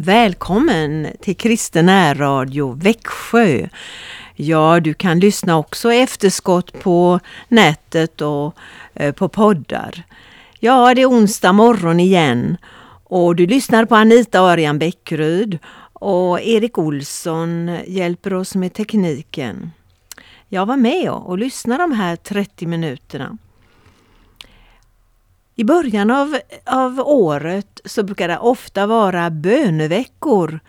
Välkommen till Kristen närradio Växjö. Ja, du kan lyssna också i efterskott på nätet och eh, på poddar. Ja, det är onsdag morgon igen och du lyssnar på Anita Arian Bäckryd och Erik Olsson hjälper oss med tekniken. Jag var med och lyssnade de här 30 minuterna. I början av, av året så brukar det ofta vara böneveckor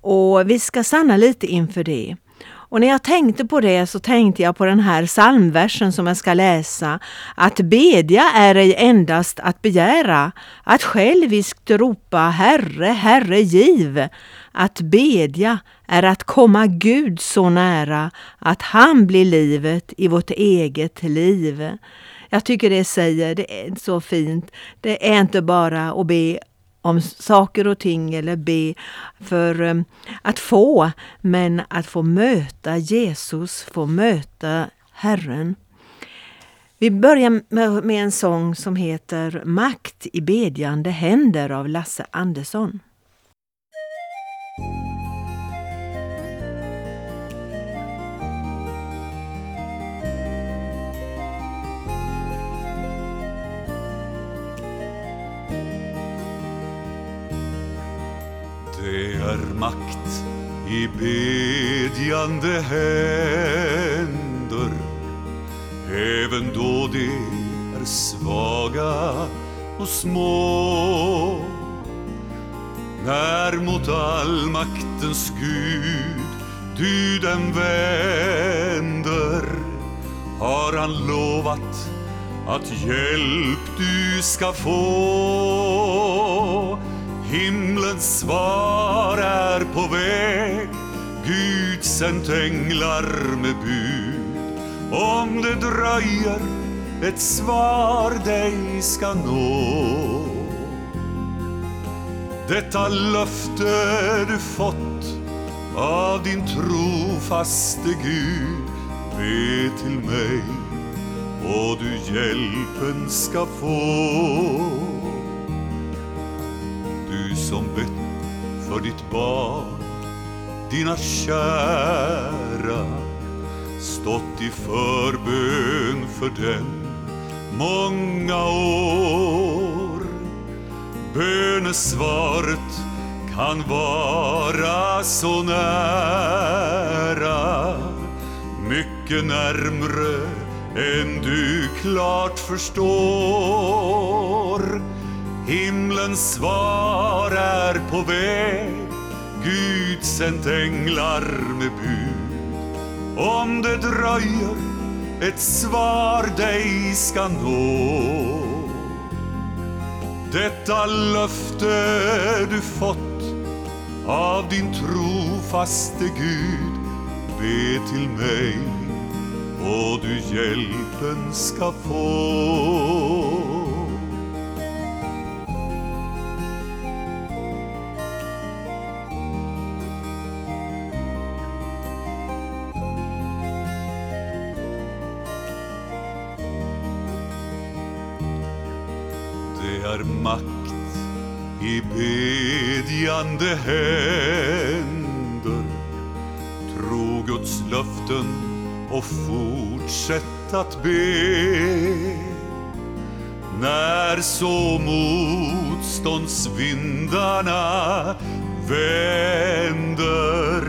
och vi ska stanna lite inför det. Och när jag tänkte på det så tänkte jag på den här psalmversen som jag ska läsa. Att bedja är ej endast att begära, att själviskt ropa Herre, Herre giv. Att bedja är att komma Gud så nära att han blir livet i vårt eget liv. Jag tycker det säger, det är så fint. Det är inte bara att be om saker och ting eller be för um, att få, men att få möta Jesus, få möta Herren. Vi börjar med en sång som heter Makt i bedjande händer av Lasse Andersson. Det är makt i bedjande händer. Även då de är svaga och små. När mot allmaktens Gud du den vänder har han lovat att hjälp du ska få. Himlens svar är på väg. Gud sänt änglar med bud. Om det dröjer ett svar dig ska nå. Detta löfte du fått av din trofaste Gud Be till mig och du hjälpen ska få som bett för ditt barn, dina kära stått i förbön för den många år. Bönesvaret kan vara så nära, mycket närmre än du klart förstår. Himlens svar är på väg. Gud sänt änglar med bud. Om det dröjer ett svar dig ska nå. Detta löfte du fått av din trofaste Gud. Be till mig och du hjälpen ska få. Bedjande händer. Tro Guds löften och fortsätt att be. När så motståndsvindarna vänder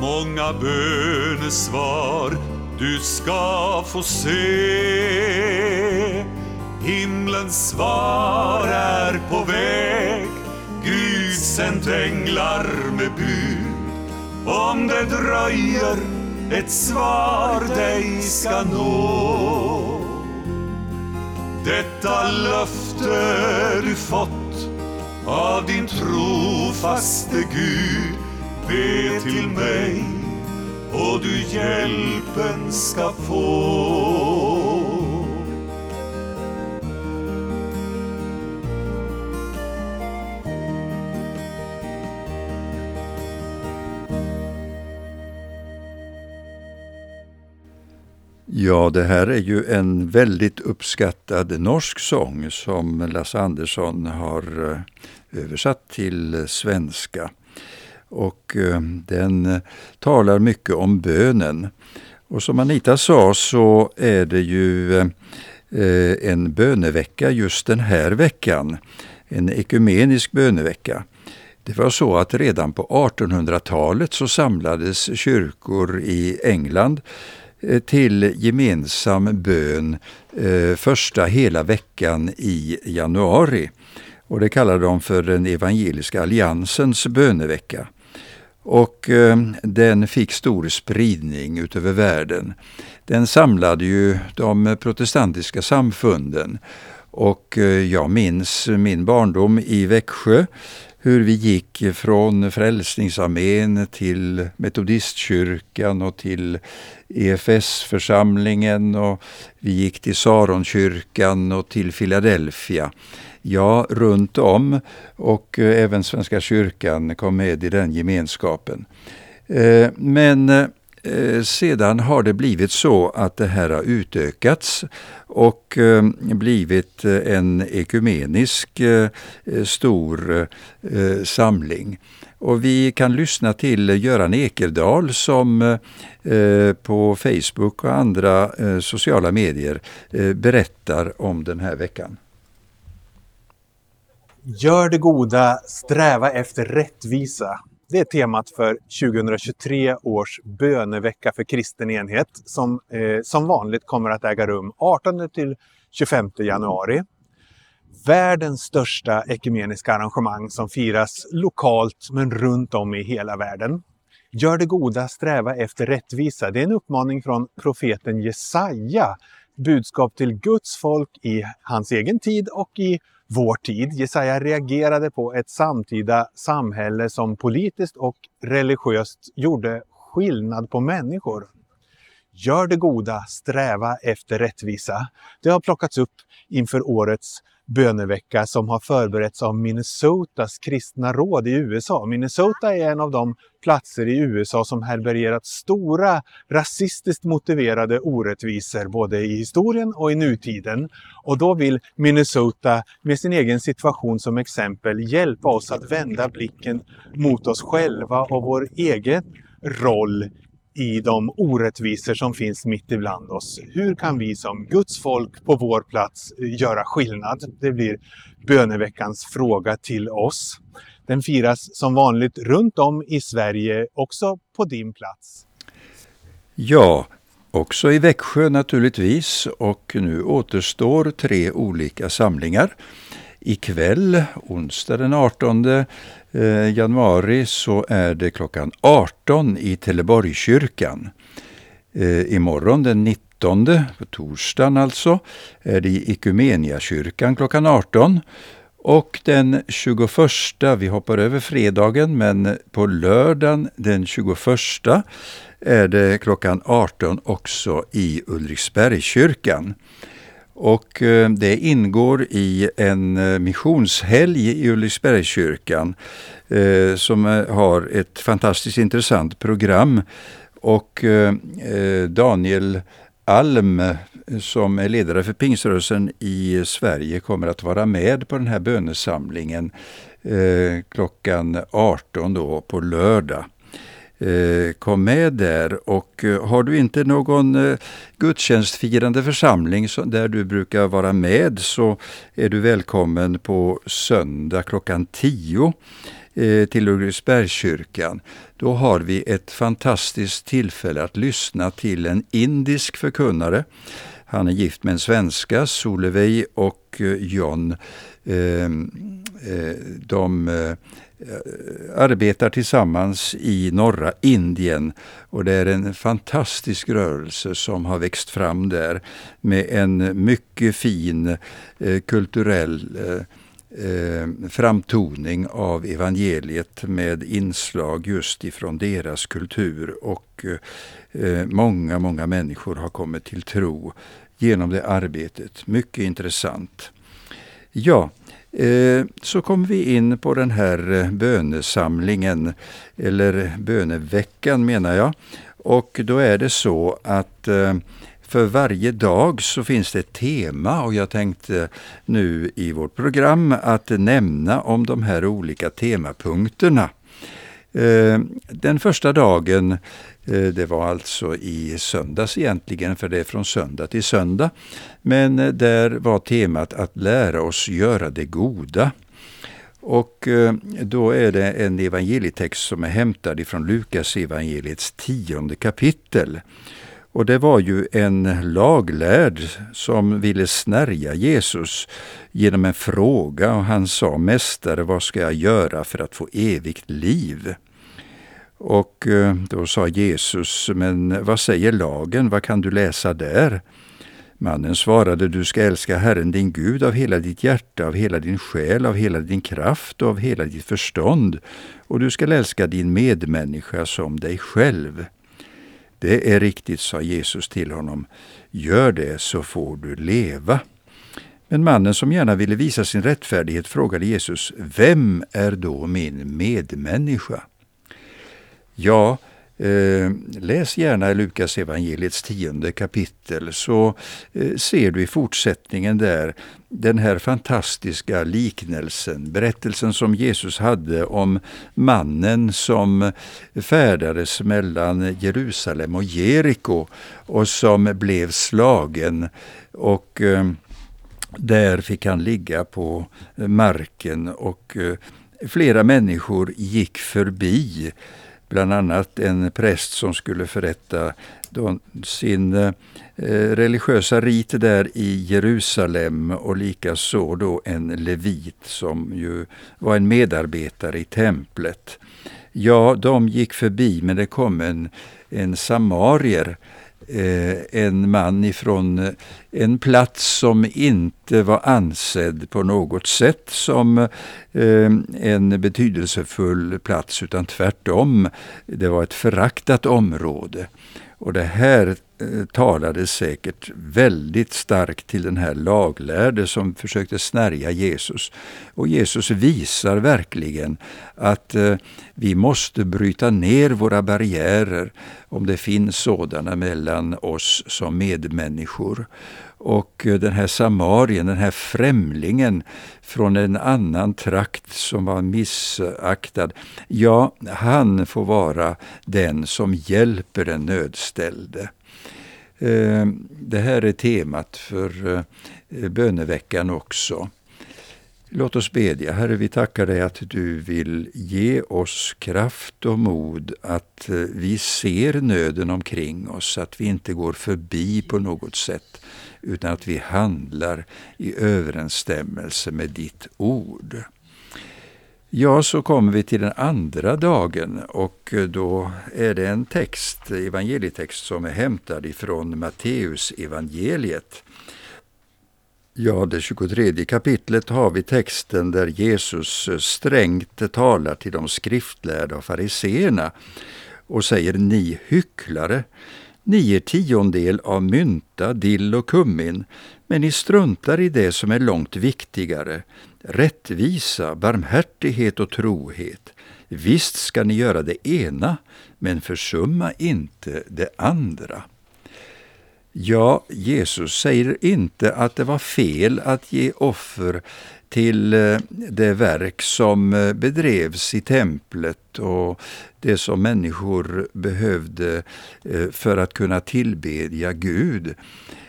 många bönesvar du ska få se Himlens svar är på väg Gud sänt änglar med bud. Om det dröjer ett svar dig ska nå. Detta löfte du fått av din trofaste Gud Be till mig och du hjälpen ska få. Ja, det här är ju en väldigt uppskattad norsk sång som Lasse Andersson har eh, översatt till svenska. Och eh, den eh, talar mycket om bönen. Och som Anita sa så är det ju en bönevecka just den här veckan. En ekumenisk bönevecka. Det var så att redan på 1800-talet så samlades kyrkor i England Eh, till gemensam bön eh, första hela veckan i januari. Och det kallar de för den evangeliska alliansens bönevecka. Och eh, den fick stor spridning utöver världen. Den samlade ju de protestantiska samfunden och jag minns min barndom i Växjö hur vi gick från Frälsningsarmén till Metodistkyrkan och till EFS-församlingen och vi gick till Saronkyrkan och till Philadelphia. Ja, runt om och eh, även Svenska kyrkan kom med i den gemenskapen. Eh, men eh, Eh, sedan har det blivit så att det här har utökats och eh, blivit eh, en ekumenisk stor samling. Och vi kan lyssna till Göran Ekerdal som på Facebook och andra sociala medier berättar om den här veckan. Gör det goda, sträva efter rättvisa. Det är temat för 2023 års bönevecka för kristen enhet som eh, som vanligt kommer att äga rum 18 till 25 januari världens största ekumeniska arrangemang som firas lokalt men runt om i hela världen. Gör det goda, sträva efter rättvisa. Det är en uppmaning från profeten Jesaja. Budskap till Guds folk i hans egen tid och i vår tid. Jesaja reagerade på ett samtida samhälle som politiskt och religiöst gjorde skillnad på människor. Gör det goda, sträva efter rättvisa. Det har plockats upp inför årets bönevecka som har förberetts av Minnesotas kristna råd i USA. Minnesota är en av de platser i USA som härbärgerat stora rasistiskt motiverade orättvisor både i historien och i nutiden. Och då vill Minnesota med sin egen situation som exempel hjälpa oss att vända blicken mot oss själva och vår egen roll i de orättvisor som finns mitt ibland oss. Hur kan vi som Guds folk på vår plats eh, göra skillnad? Det blir böneveckans fråga till oss. Den firas som vanligt runt om i Sverige, också på din plats. Ja, också i Växjö naturligtvis och nu återstår tre olika samlingar. Ikväll, onsdag den 18 eh, januari så är det klockan 18 i Teleborgkyrkan. Eh, imorgon den 19, på torsdagen alltså, är det i Ekumeniakyrkan klockan 18. Och den 21, vi hoppar över fredagen, men på lördagen den 21 är det klockan 18 också i Ulriksbergskyrkan. Och eh, det ingår i en eh, missionshelg i Ulriksbergskyrkan eh, som har ett fantastiskt intressant program. Och Daniel Alm som är ledare för pingströrelsen i Sverige kommer att vara med på den här bönesamlingen klockan 18 då på lördag. Eh, kom med där och eh, har du inte någon eh, gudstjänstfirande församling där du brukar vara med så är du välkommen på söndag klockan 10 till Ulriksbergskyrkan. Då har vi ett fantastiskt tillfälle att lyssna till en indisk förkunnare. Han är gift med en svenska, Solveig och John. Ehm, de Eh, arbetar tillsammans i norra Indien och det är en fantastisk rörelse som har växt fram där med en mycket fin eh, kulturell eh, eh framtoning av evangeliet med inslag just ifrån deras kultur och eh, eh, många, många människor har kommit till tro genom det arbetet. Mycket intressant. Ja, Eh, så kommer vi in på den här eh, bönesamlingen, eller böneveckan menar jag. Och då är det så att eh, för varje dag så finns det ett tema och jag tänkte nu i vårt program att nämna om de här olika temapunkterna. Den första dagen, Eh, det var alltså i söndags egentligen, för det är från söndag till söndag. Men eh, där var temat att lära oss göra det goda. Och eh, då är det en evangelietext som är hämtad ifrån Lukas evangeliets tionde kapitel. Och det var ju en laglärd som ville snärja Jesus genom en fråga och han sa Mästare, vad ska jag göra för att få evigt liv? Och eh, då sa Jesus, men vad säger lagen, vad kan du läsa där? Mannen svarade, du ska älska Herren din Gud av hela ditt hjärta, av hela din själ, av hela din kraft och av hela ditt förstånd, och du ska älska din medmänniska som dig själv. Det är riktigt, sa Jesus till honom. Gör det så får du leva. Men mannen som gärna ville visa sin rättfärdighet frågade Jesus, Vem är då min medmänniska? Ja, eh, läs gärna Lukas evangeliets tionde kapitel så eh, ser du i fortsättningen där den här fantastiska liknelsen, berättelsen som Jesus hade om mannen som färdades mellan Jerusalem och Jeriko och som blev slagen. och eh, där fick han ligga på marken och eh, flera människor gick förbi bland annat en präst som skulle förrätta sin eh, religiösa rit där i Jerusalem och likaså då en levit som ju var en medarbetare i templet. Ja, de gick förbi men det kom en, en samarier Eh, Eh, en man ifrån eh, en plats som inte var ansedd på något sätt som eh, en betydelsefull plats, utan tvärtom. Det var ett föraktat område. Och det här Eh, talade säkert väldigt starkt till den här laglärde som försökte snärja Jesus. Och Jesus visar verkligen att eh, vi måste bryta ner våra barriärer, om det finns sådana mellan oss som medmänniskor. Och eh, den här samarien, den här främlingen från en annan trakt som var missaktad, ja, han får vara den som hjälper den nödställde. Eh, det här är temat för eh, böneveckan också. Låt oss bedja. Herre, vi tackar dig att du vill ge oss kraft och mod att eh, vi ser nöden omkring oss, att vi inte går förbi på något sätt, utan att vi handlar i överensstämmelse med ditt ord. Ja, så kommer vi till den andra dagen och eh, då är det en text, evangelietext som är hämtad ifrån Matteus evangeliet. Ja, det 23 kapitlet har vi texten där Jesus eh, strängt talar till de skriftlärda och fariseerna och säger ni hycklare, ni ger tiondel av mynta, dill och kummin, men ni struntar i det som är långt viktigare, rättvisa, barmhärtighet och trohet. Visst ska ni göra det ena, men försumma inte det andra. Ja, Jesus säger inte att det var fel att ge offer till eh, det verk som eh, bedrevs i templet och det som människor behövde eh, för att kunna tillbedja Gud.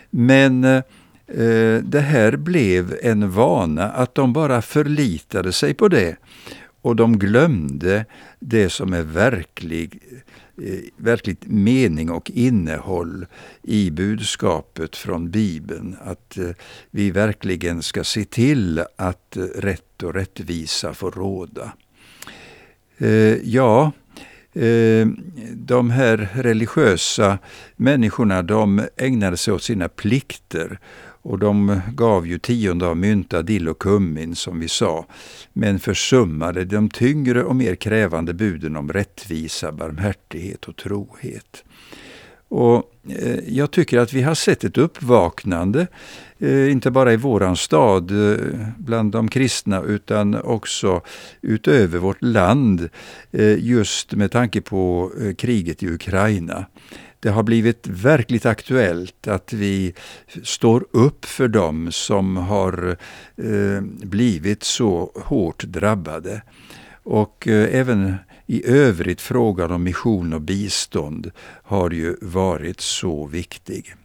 Men Eh, det här blev en vana, att de bara förlitade sig på det och de glömde det som är verklig, eh, verkligt mening och innehåll i budskapet från Bibeln. Att eh, vi verkligen ska se till att rätt och rättvisa får råda. Ja, de här religiösa människorna de ägnade sig åt sina plikter och de gav ju tionde av mynta, dill och kummin som vi sa, men försummade de tyngre och mer krävande buden om rättvisa, barmhärtighet och trohet. Och eh, jag tycker att vi har sett ett uppvaknande, eh, inte bara i våran stad eh, bland de kristna utan också utöver vårt land, eh, just med tanke på eh, kriget i Ukraina det har blivit verkligt aktuellt att vi står upp för dem som har eh, blivit så hårt drabbade. Och eh, även i övrigt frågan om mission och bistånd har ju varit så viktig.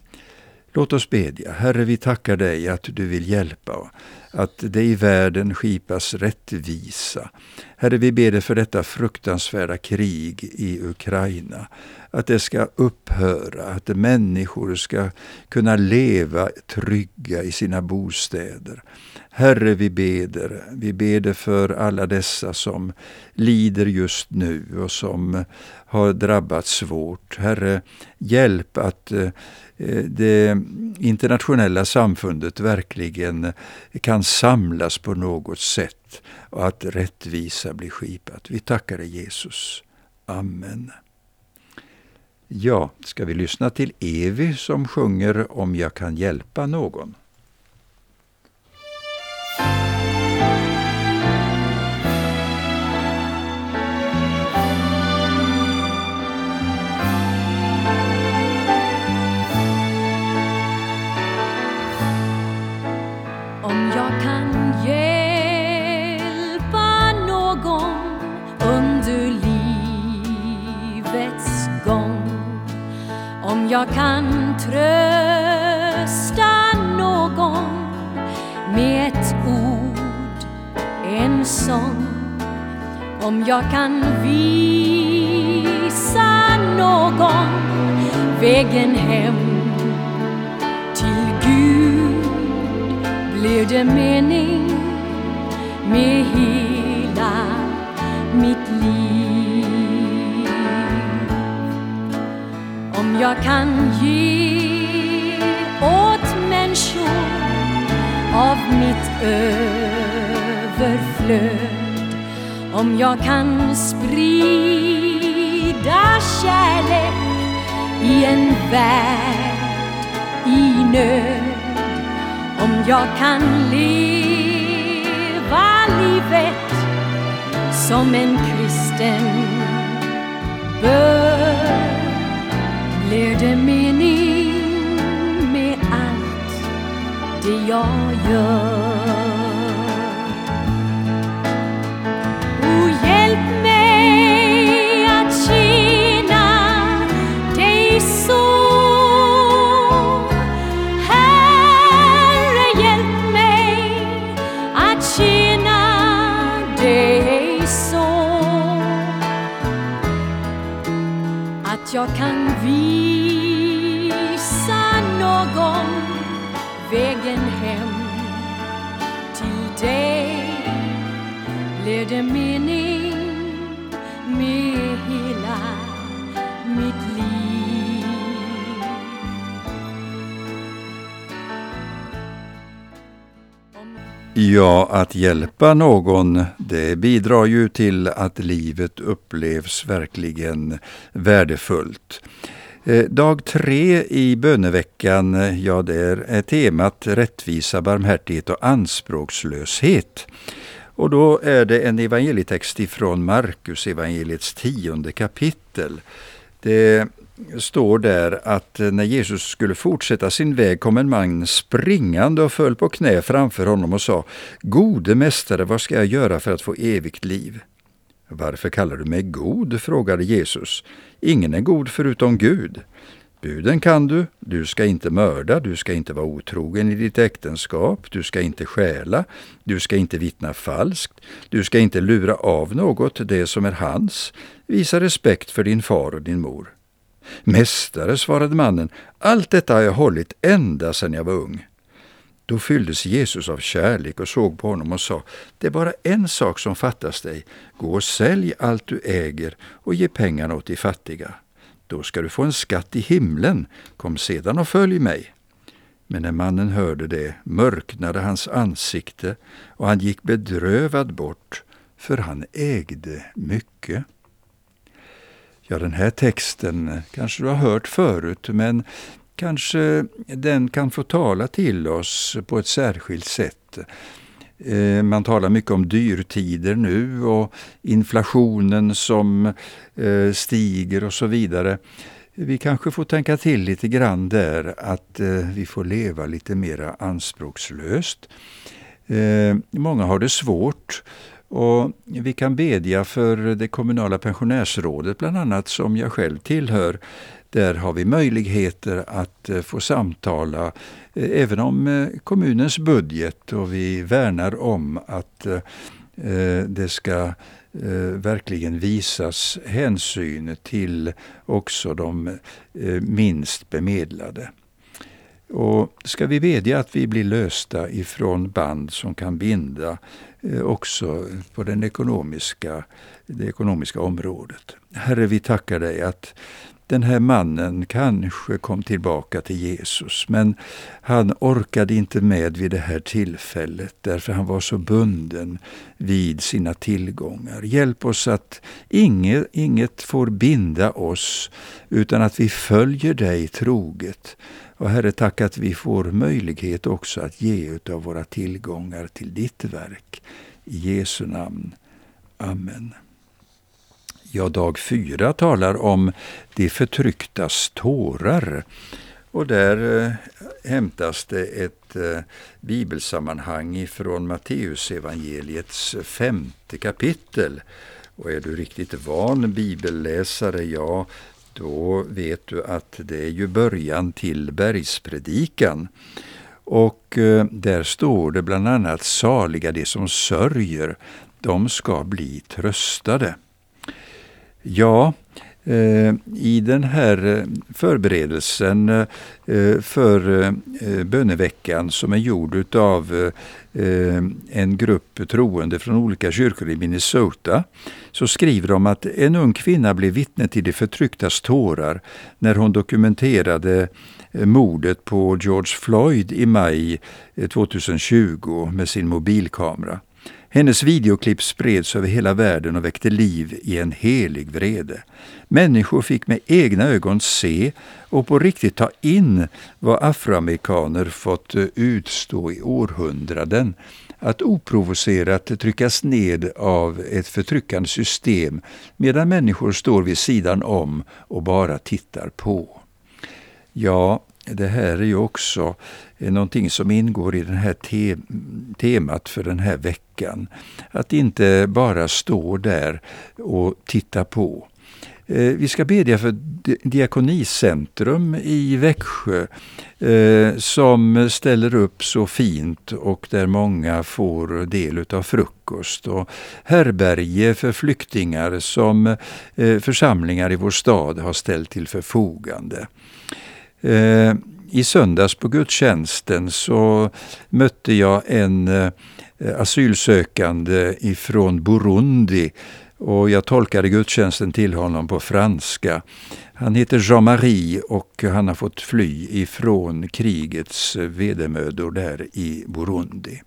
Låt oss bedja. Herre, vi tackar dig att du vill hjälpa, att det i världen skipas rättvisa. Herre, vi ber dig för detta fruktansvärda krig i Ukraina att det ska upphöra, att människor ska kunna leva trygga i sina bostäder. Herre, vi beder, vi beder för alla dessa som lider just nu och som har drabbats svårt. Herre, hjälp att eh, Eh, det internationella samfundet verkligen kan samlas på något sätt och att rättvisa blir skipat. Vi tackar dig Jesus. Amen. Ja, ska vi lyssna till Evi som sjunger Om jag kan hjälpa någon? Jag kan visa någon vägen hem till Gud blir det mening med hela mitt liv. Om jag kan ge åt människor av mitt överflöd om jag kan sprida kärlek i en värld i nöd om jag kan leva livet som en kristen bör blir det mening med allt det jag gör. Jag kan visa någon vägen hem till dig. Blir det mening Ja, att hjälpa någon, det bidrar ju till att livet upplevs verkligen värdefullt. Eh, dag tre i böneveckan, ja där är temat rättvisa, barmhärtighet och anspråkslöshet. Och då är det en evangelietext ifrån Markus evangeliets tionde kapitel. Det står där att eh, när Jesus skulle fortsätta sin väg kom en man springande och föll på knä framför honom och sa Gode mästare, vad ska jag göra för att få evigt liv? Varför kallar du mig god? frågade Jesus. Ingen är god förutom Gud. Buden kan du, du ska inte mörda, du ska inte vara otrogen i ditt äktenskap, du ska inte stjäla, du ska inte vittna falskt, du ska inte lura av något det som är hans, visa respekt för din far och din mor. Mästare, svarade mannen, allt detta har jag hållit ända sedan jag var ung. Då fylldes Jesus av kärlek och såg på honom och sa, det är bara en sak som fattas dig. Gå och sälj allt du äger och ge pengarna åt de fattiga. Då ska du få en skatt i himlen. Kom sedan och följ mig. Men när mannen hörde det mörknade hans ansikte och han gick bedrövad bort, för han ägde mycket. Ja, den här texten kanske du har hört förut, men kanske den kan få tala till oss på ett särskilt sätt. Eh, man talar mycket om dyrtider nu och inflationen som eh, stiger och så vidare. Vi kanske får tänka till lite grann där att eh, vi får leva lite mera anspråkslöst. Många har det svårt och vi kan bedja för det kommunala pensionärsrådet bland annat som jag själv tillhör. Där har vi möjligheter att eh, få samtala eh, även om eh, kommunens budget och vi värnar om att det ska verkligen visas hänsyn till också de minst bemedlade. Och ska vi bedja att vi blir lösta ifrån band som kan binda Eh, också på den ekonomiska, det ekonomiska området. Herre, vi tackar dig att den här mannen kanske kom tillbaka till Jesus, men han orkade inte med vid det här tillfället därför han var så bunden vid sina tillgångar. Hjälp oss att inget, inget får binda oss, utan att vi följer dig troget och Herre, tack att vi får möjlighet också att ge av våra tillgångar till ditt verk. I Jesu namn. Amen. Ja, dag fyra talar om de förtrycktas tårar. Och där eh, hämtas det ett eh, bibelsammanhang ifrån Matteusevangeliets femte kapitel. Och är du riktigt van bibelläsare, ja, då vet du att det är ju början till bergspredikan. Och eh, där står det bland annat saliga de som sörjer, de ska bli tröstade. Ja, Eh, i den här eh, förberedelsen eh, för böneveckan som är gjord av en grupp troende från olika kyrkor i Minnesota så skriver de att en ung kvinna blev vittne till de förtrycktas tårar när hon dokumenterade mordet på George Floyd i maj 2020 med sin mobilkamera. Hennes videoklipp spreds över hela världen och väckte liv i en helig vrede. Människor fick med egna ögon se och på riktigt ta in vad afroamerikaner fått eh, utstå i århundraden. Att oprovocerat tryckas ned av ett förtryckande system medan människor står vid sidan om och bara tittar på. Ja, det här är ju också eh, någonting som ingår i det här te temat för den här veckan. Att inte bara stå där och titta på. Eh, vi ska bedja för Diakonicentrum i Växjö eh, som ställer upp så fint och där många får del av frukost. Och härberge för flyktingar som församlingar i vår stad har ställt till förfogande. Eh, I söndags på gudstjänsten så mötte jag en eh, asylsökande ifrån Burundi och jag tolkade gudstjänsten till honom på franska. Han heter Jean-Marie och han har fått fly ifrån krigets vedermödor där i Burundi.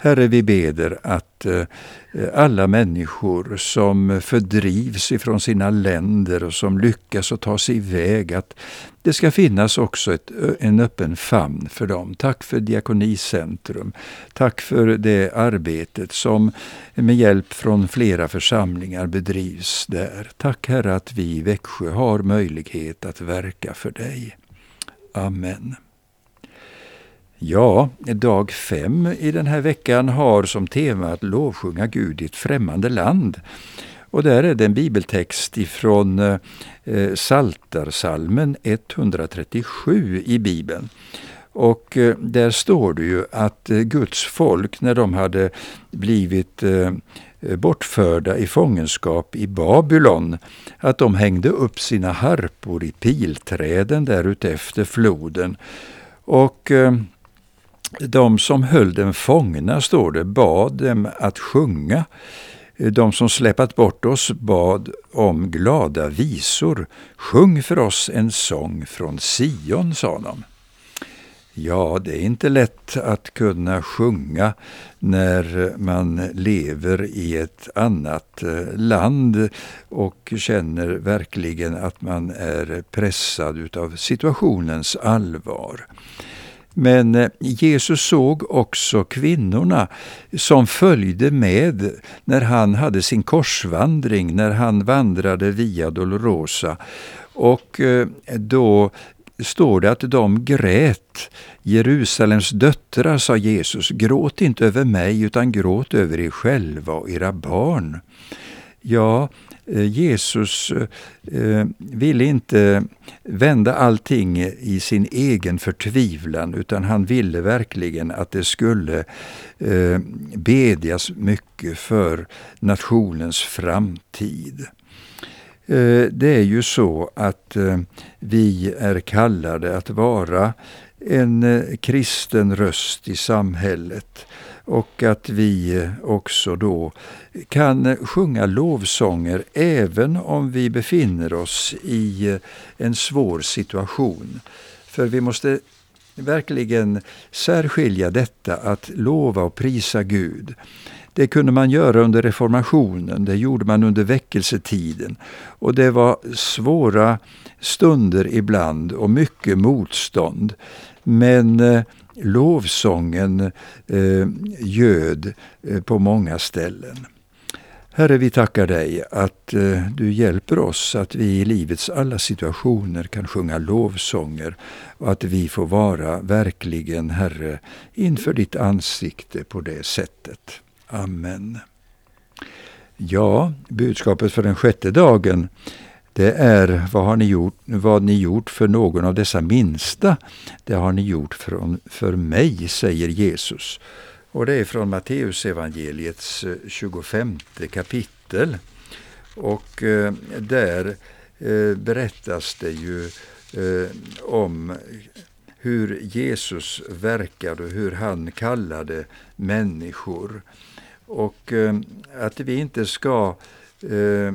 Herre, vi beder att eh, alla människor som fördrivs ifrån sina länder och som lyckas att ta sig iväg, att det ska finnas också ett, en öppen famn för dem. Tack för Diakonicentrum. Tack för det arbetet som med hjälp från flera församlingar bedrivs där. Tack Herre att vi i Växjö har möjlighet att verka för dig. Amen. Ja, dag fem i den här veckan har som tema att lovsjunga Gud i ett främmande land. Och där är det en bibeltext ifrån eh, Saltarsalmen 137 i Bibeln. Och eh, där står det ju att eh, Guds folk, när de hade blivit eh, bortförda i fångenskap i Babylon, att de hängde upp sina harpor i pilträden där utefter floden. Och eh, de som höll dem fångna, står det, bad dem att sjunga. De som släpat bort oss bad om glada visor. Sjung för oss en sång från Sion, sa de. Ja, det är inte lätt att kunna sjunga när man lever i ett annat eh, land och känner verkligen att man är pressad utav situationens allvar. Men eh, Jesus såg också kvinnorna som följde med när han hade sin korsvandring, när han vandrade via Dolorosa. Och eh, då står det att de grät. Jerusalems döttrar, sa Jesus, gråt inte över mig utan gråt över er själva och era barn. Ja, Eh, Jesus eh, ville inte vända allting i sin egen förtvivlan utan han ville verkligen att det skulle eh, bedjas mycket för nationens framtid. Eh, det är ju så att eh, vi är kallade att vara en eh, kristen röst i samhället och att vi också då kan sjunga lovsånger även om vi befinner oss i en svår situation. För vi måste verkligen särskilja detta att lova och prisa Gud. Det kunde man göra under reformationen, det gjorde man under väckelsetiden. Och det var svåra stunder ibland och mycket motstånd. Men eh, lovsången eh, göd eh, på många ställen. Herre, vi tackar dig att eh, du hjälper oss att vi i livets alla situationer kan sjunga lovsånger och att vi får vara verkligen, Herre, inför ditt ansikte på det sättet. Amen. Ja, budskapet för den sjätte dagen det är vad har ni gjort, vad ni gjort för någon av dessa minsta, det har ni gjort för, för mig, säger Jesus. Och det är från Matteusevangeliets 25 eh, kapitel. Och eh, där eh, berättas det ju eh, om hur Jesus verkade och hur han kallade människor. Och eh, att vi inte ska eh,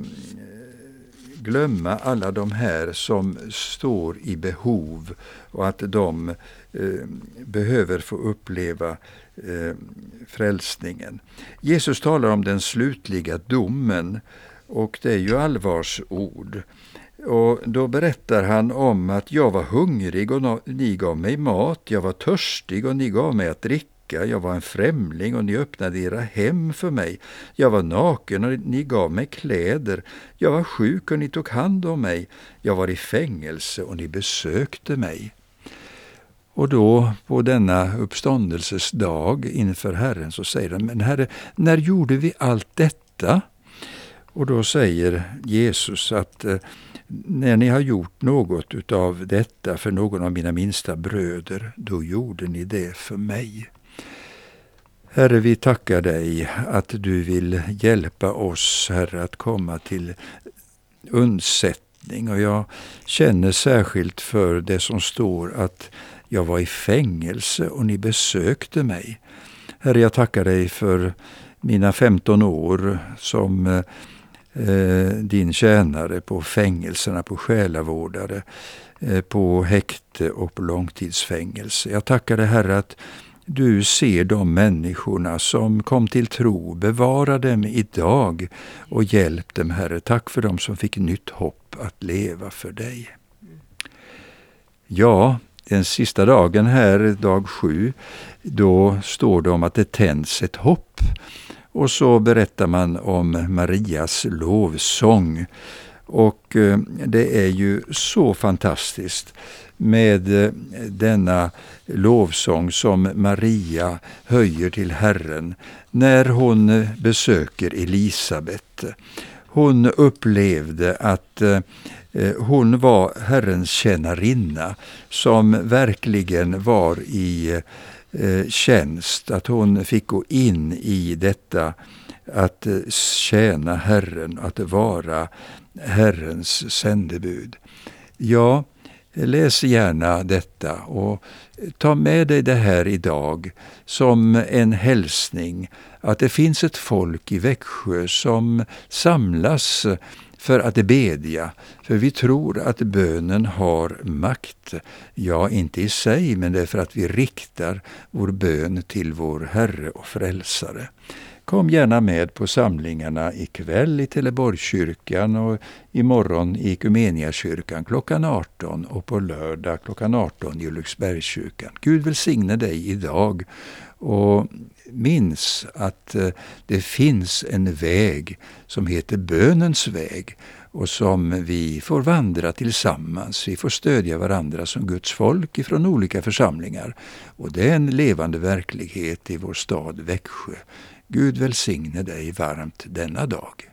glömma alla de här som står i behov och att de eh, behöver få uppleva eh, frälsningen. Jesus talar om den slutliga domen och det är ju allvarsord. Och då berättar han om att jag var hungrig och ni gav mig mat, jag var törstig och ni gav mig att dricka jag var en främling och ni öppnade era hem för mig. Jag var naken och ni gav mig kläder. Jag var sjuk och ni tog hand om mig. Jag var i fängelse och ni besökte mig. Och då på denna uppståndelses dag inför Herren så säger han, men Herre, när gjorde vi allt detta? Och då säger Jesus att eh, när ni har gjort något utav detta för någon av mina minsta bröder, då gjorde ni det för mig. Herre, vi tackar dig att du vill hjälpa oss, Herre, att komma till undsättning. Och jag känner särskilt för det som står att jag var i fängelse och ni besökte mig. Herre, jag tackar dig för mina 15 år som eh, din tjänare på fängelserna, på själavårdare, eh, på häkte och på långtidsfängelse. Jag tackar dig Herre att du ser de människorna som kom till tro. Bevara dem idag och hjälp dem, Herre. Tack för dem som fick nytt hopp att leva för dig. Ja, den sista dagen här, dag sju, då står det om att det tänds ett hopp. Och så berättar man om Marias lovsång. Och eh, det är ju så fantastiskt med eh, denna lovsång som Maria höjer till Herren när hon eh, besöker Elisabet. Hon upplevde att eh, hon var Herrens tjänarinna som verkligen var i tjänst, att hon fick gå in i detta att tjäna Herren, att vara Herrens sändebud. Ja, Läs gärna detta och ta med dig det här idag som en hälsning att det finns ett folk i Växjö som samlas för att bedja, för vi tror att bönen har makt. Ja, inte i sig, men det är för att vi riktar vår bön till vår Herre och Frälsare. Kom gärna med på samlingarna ikväll i Teleborgskyrkan och imorgon i Ekumeniakyrkan klockan 18 och på lördag klockan 18 i Ulriksbergskyrkan. Gud välsigne dig idag och minns att eh, det finns en väg som heter bönens väg och som vi får vandra tillsammans. Vi får stödja varandra som Guds folk ifrån olika församlingar. Och det är en levande verklighet i vår stad Växjö. Gud välsigne dig varmt denna dag.